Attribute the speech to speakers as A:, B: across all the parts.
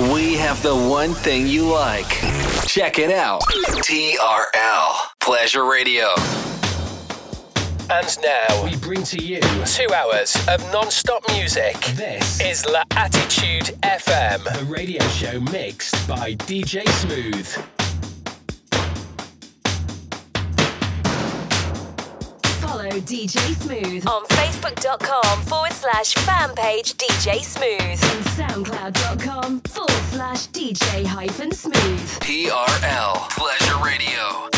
A: We have the one thing you like. Check it out. TRL Pleasure Radio.
B: And now we bring to you two hours of non-stop music. This is L'Attitude FM, a radio show mixed by DJ Smooth.
C: DJ Smooth on Facebook.com forward slash fan page DJ Smooth and SoundCloud.com forward slash DJ hyphen smooth.
A: TRL Pleasure Radio.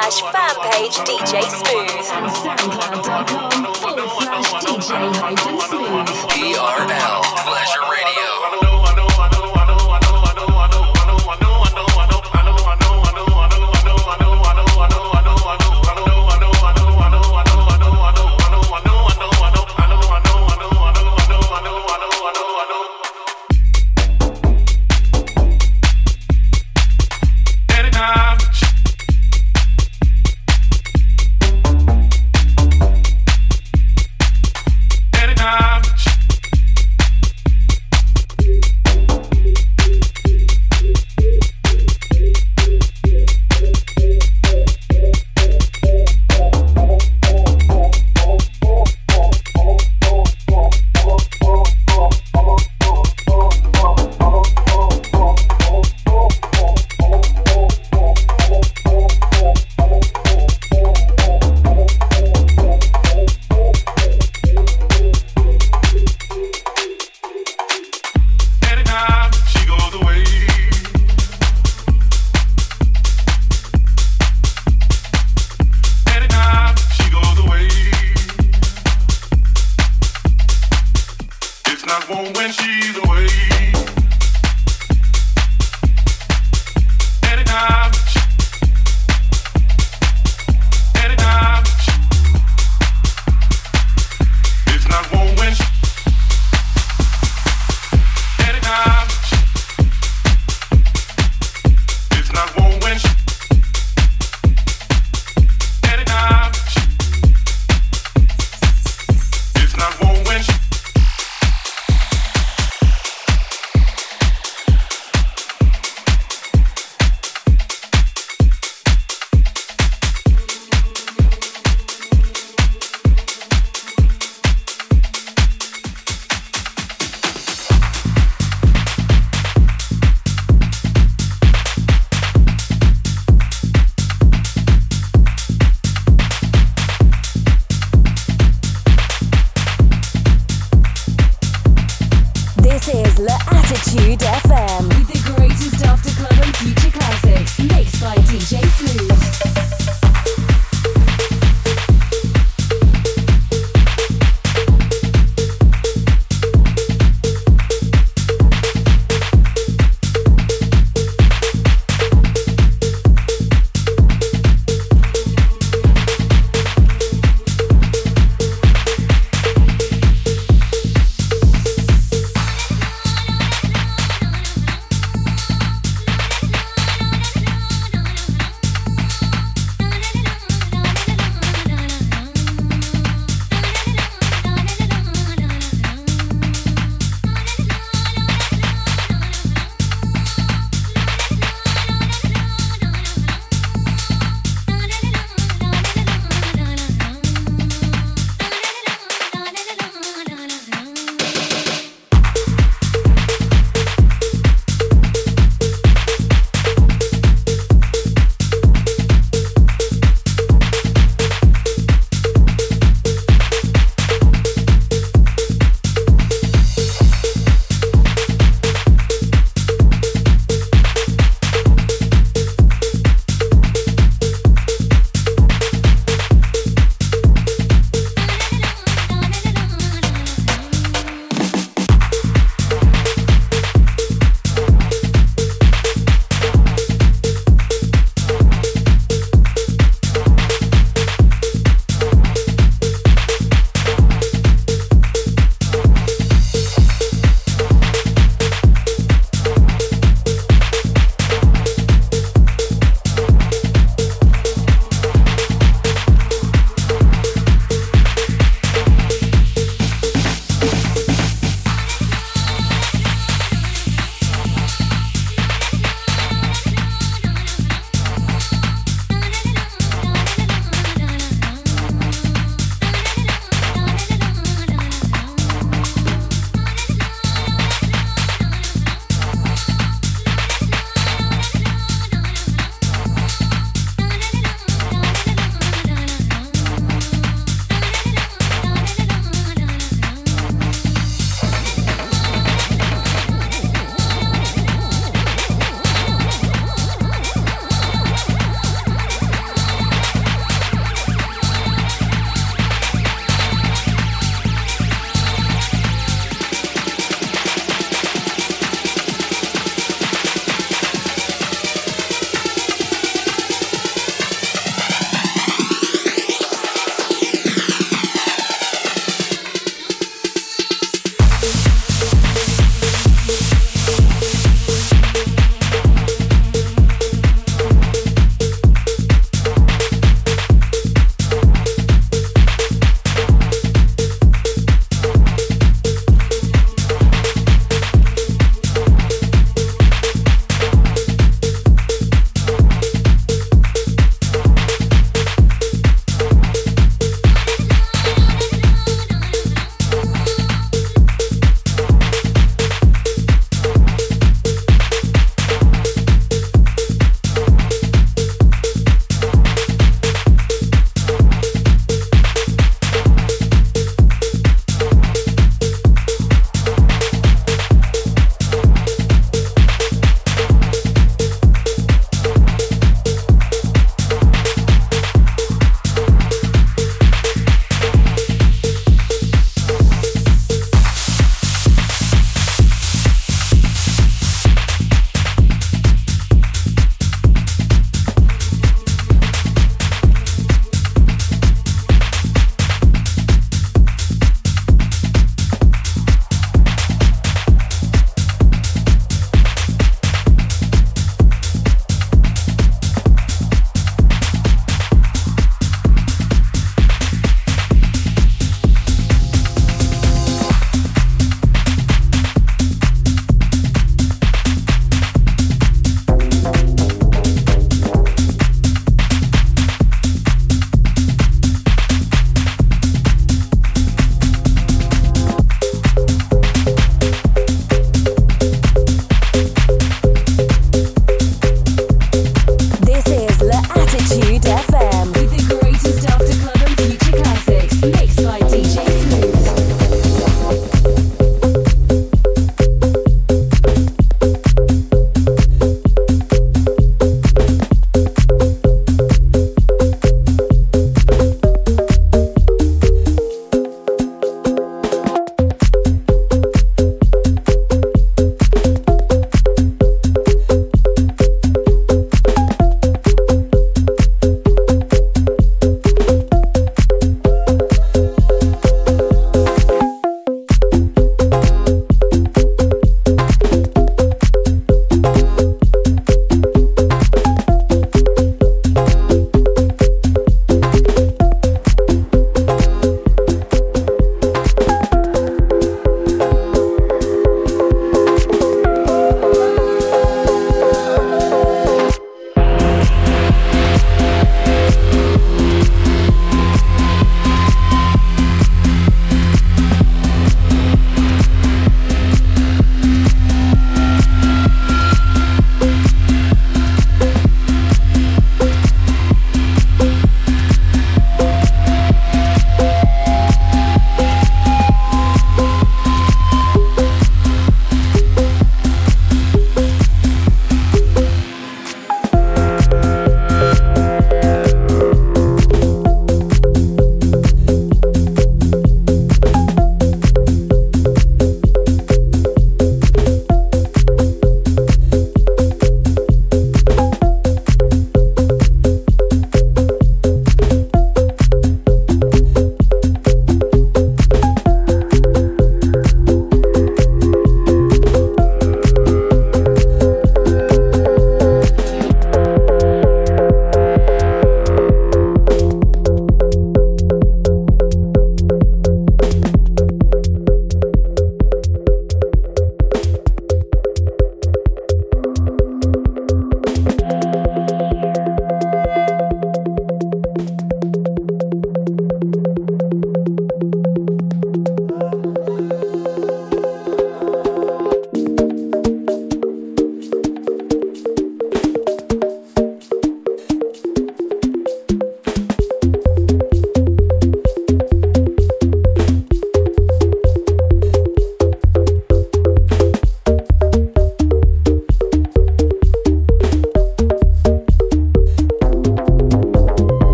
C: Slash fan page DJ Smooth SoundCloud.com forward slash DJ hyphen Smooth.
D: TRL Pleasure Radio.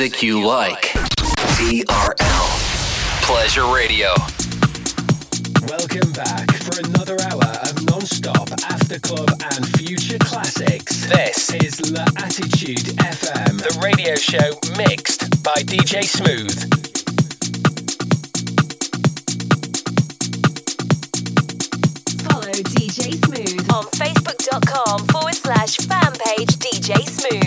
A: Music you like. TRL. Pleasure Radio.
B: Welcome back for another hour of non-stop after club and future classics. This is La Attitude FM, the radio show mixed by DJ Smooth.
E: Follow DJ Smooth on Facebook.com forward slash fan page DJ Smooth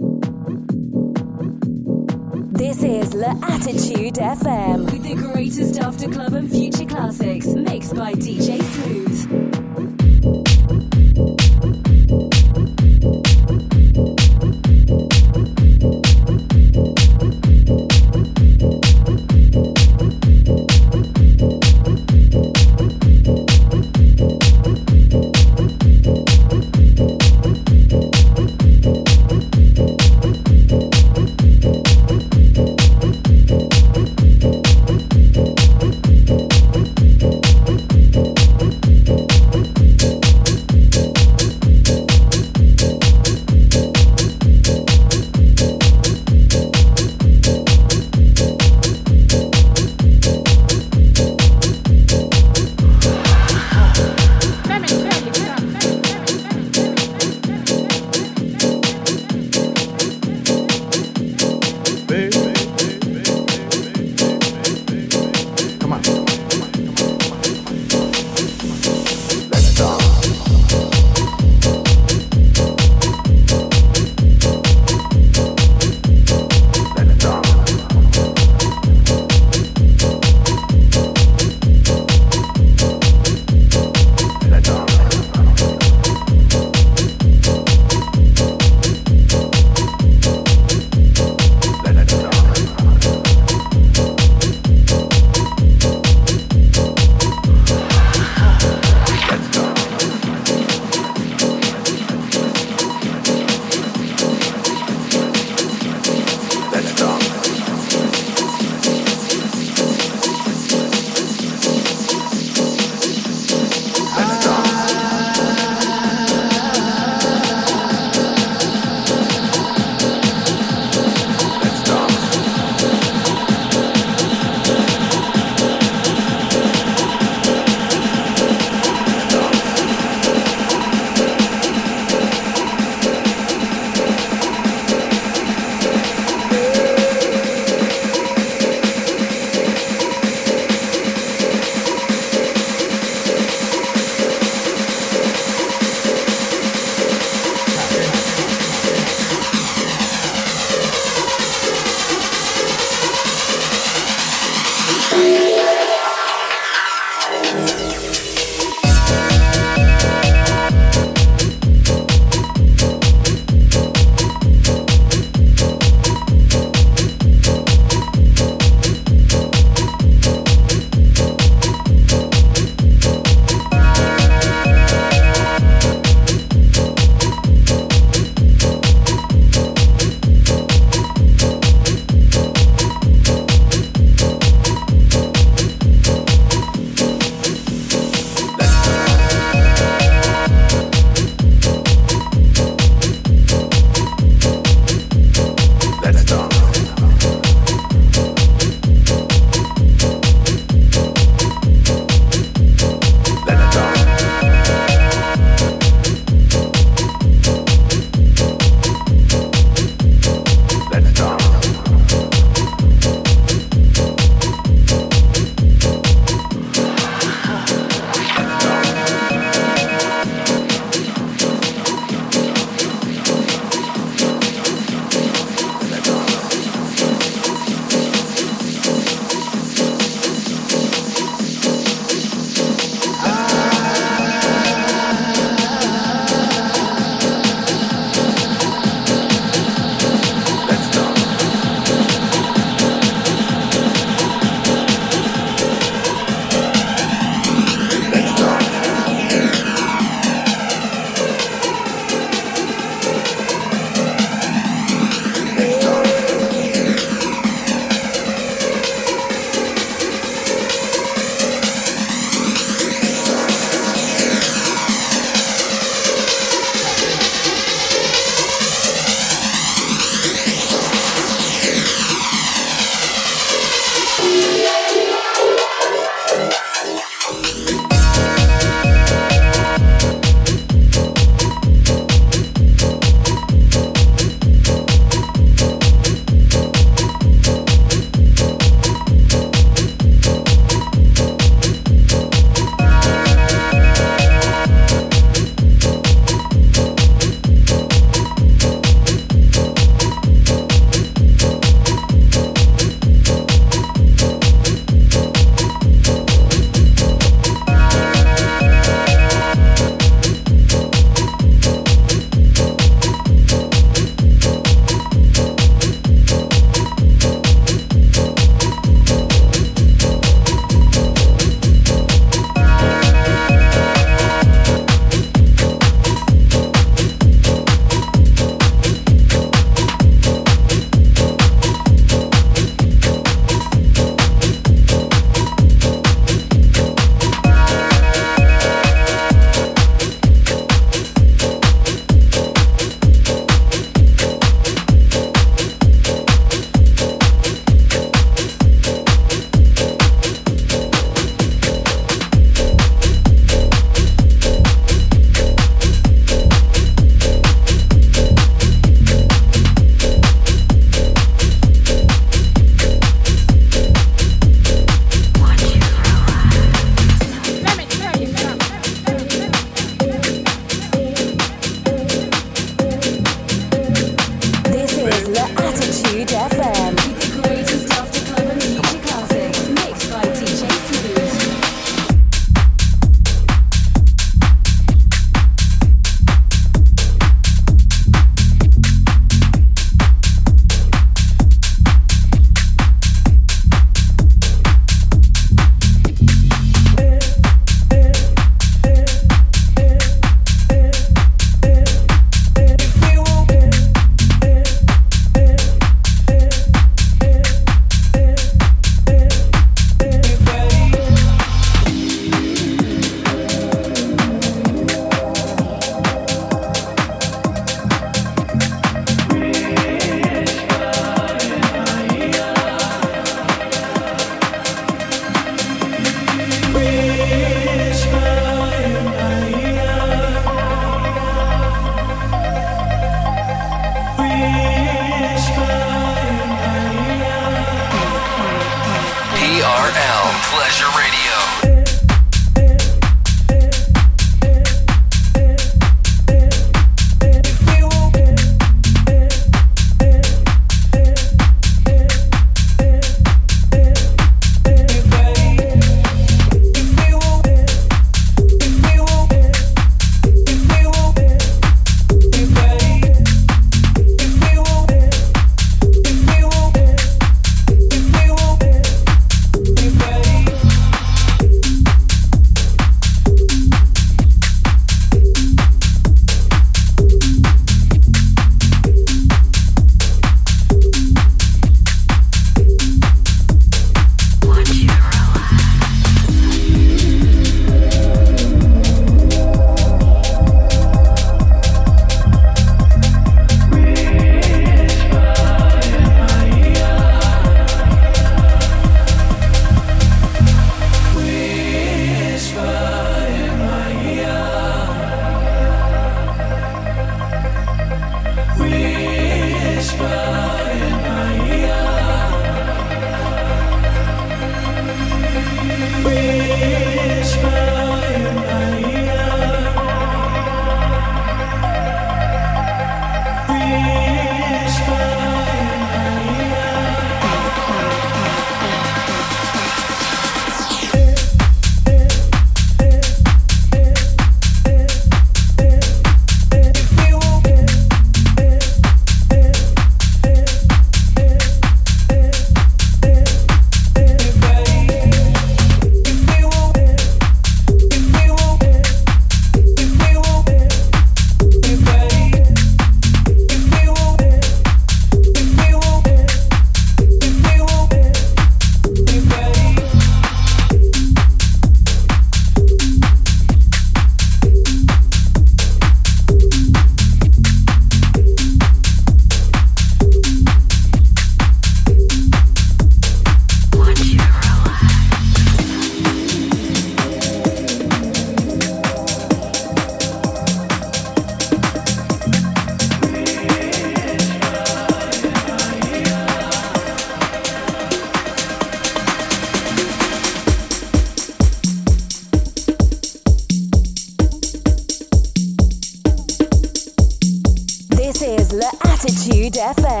E: FM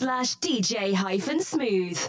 C: slash DJ hyphen Smooth.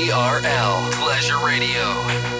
A: TRL Pleasure Radio.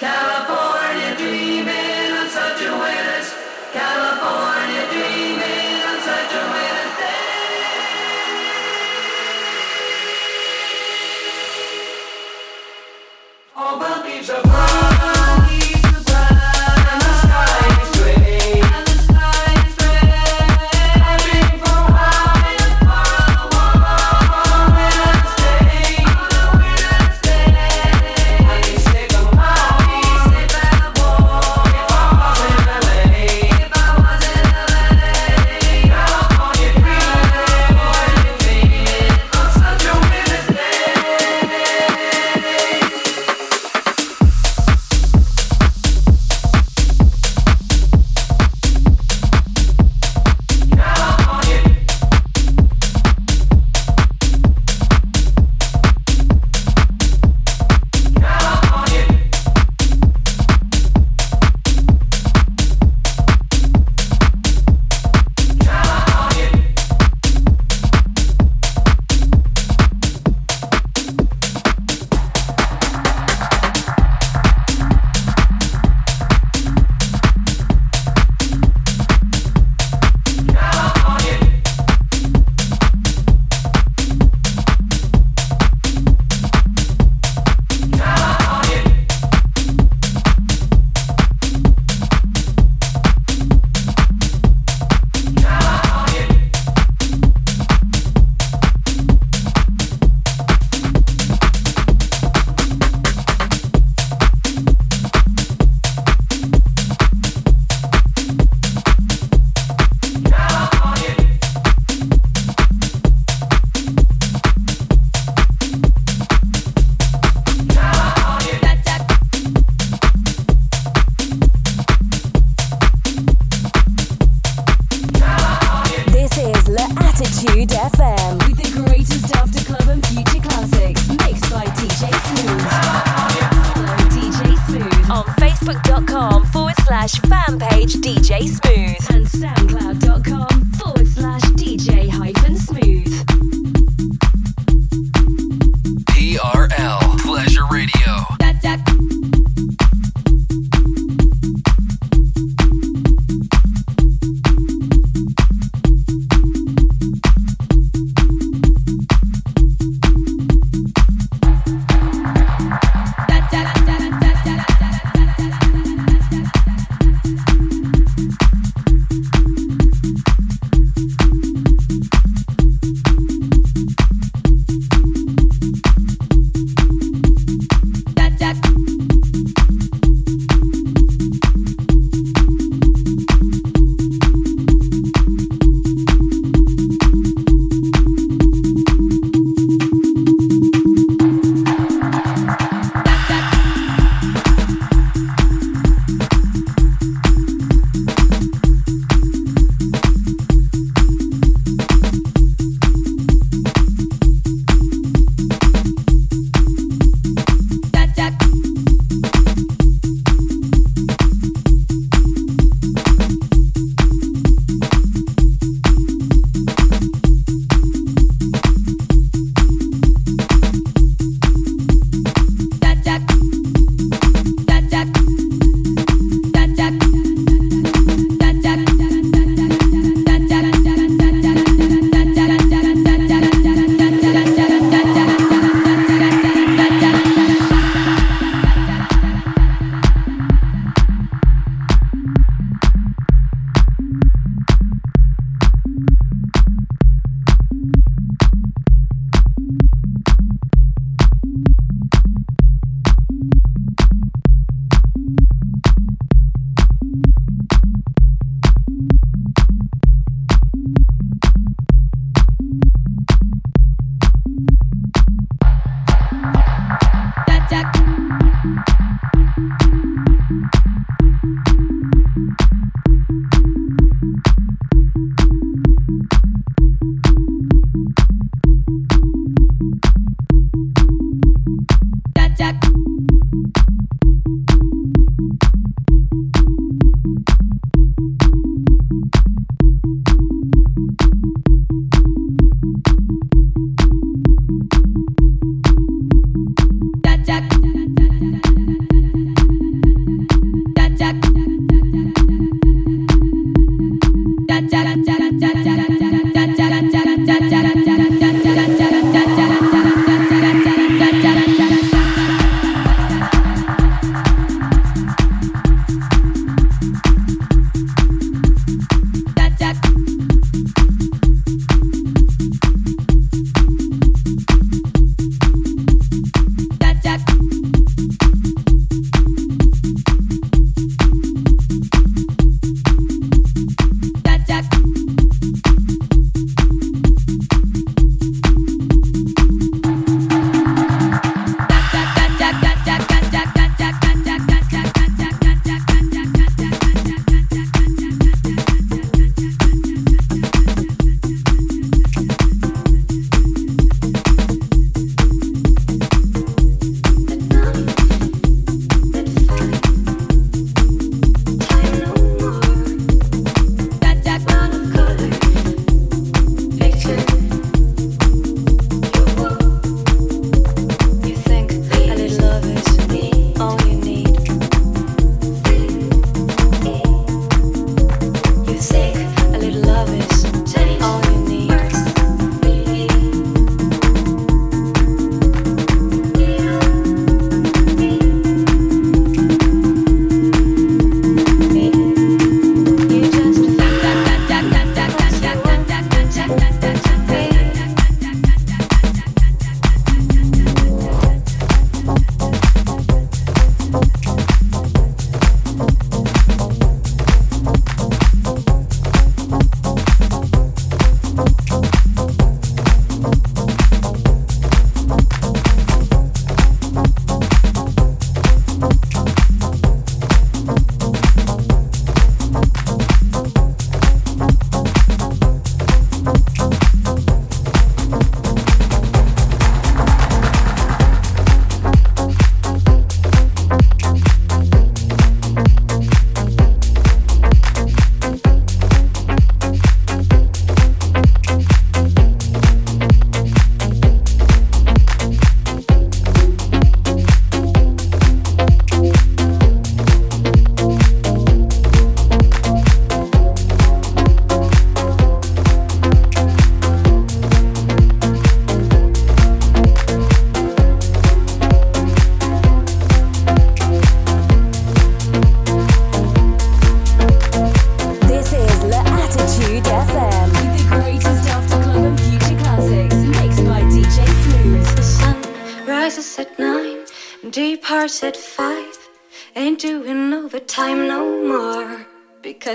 F: Come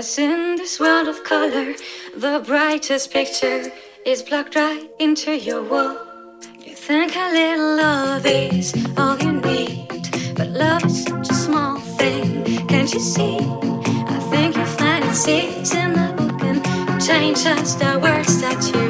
F: success in this world of color. The brightest picture is blocked right into your wall. You think a little love is all you need, but love is such a small thing. Can't you see? I think you find it seeds in the book and change just the words that you.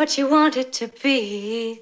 F: what you want it to be.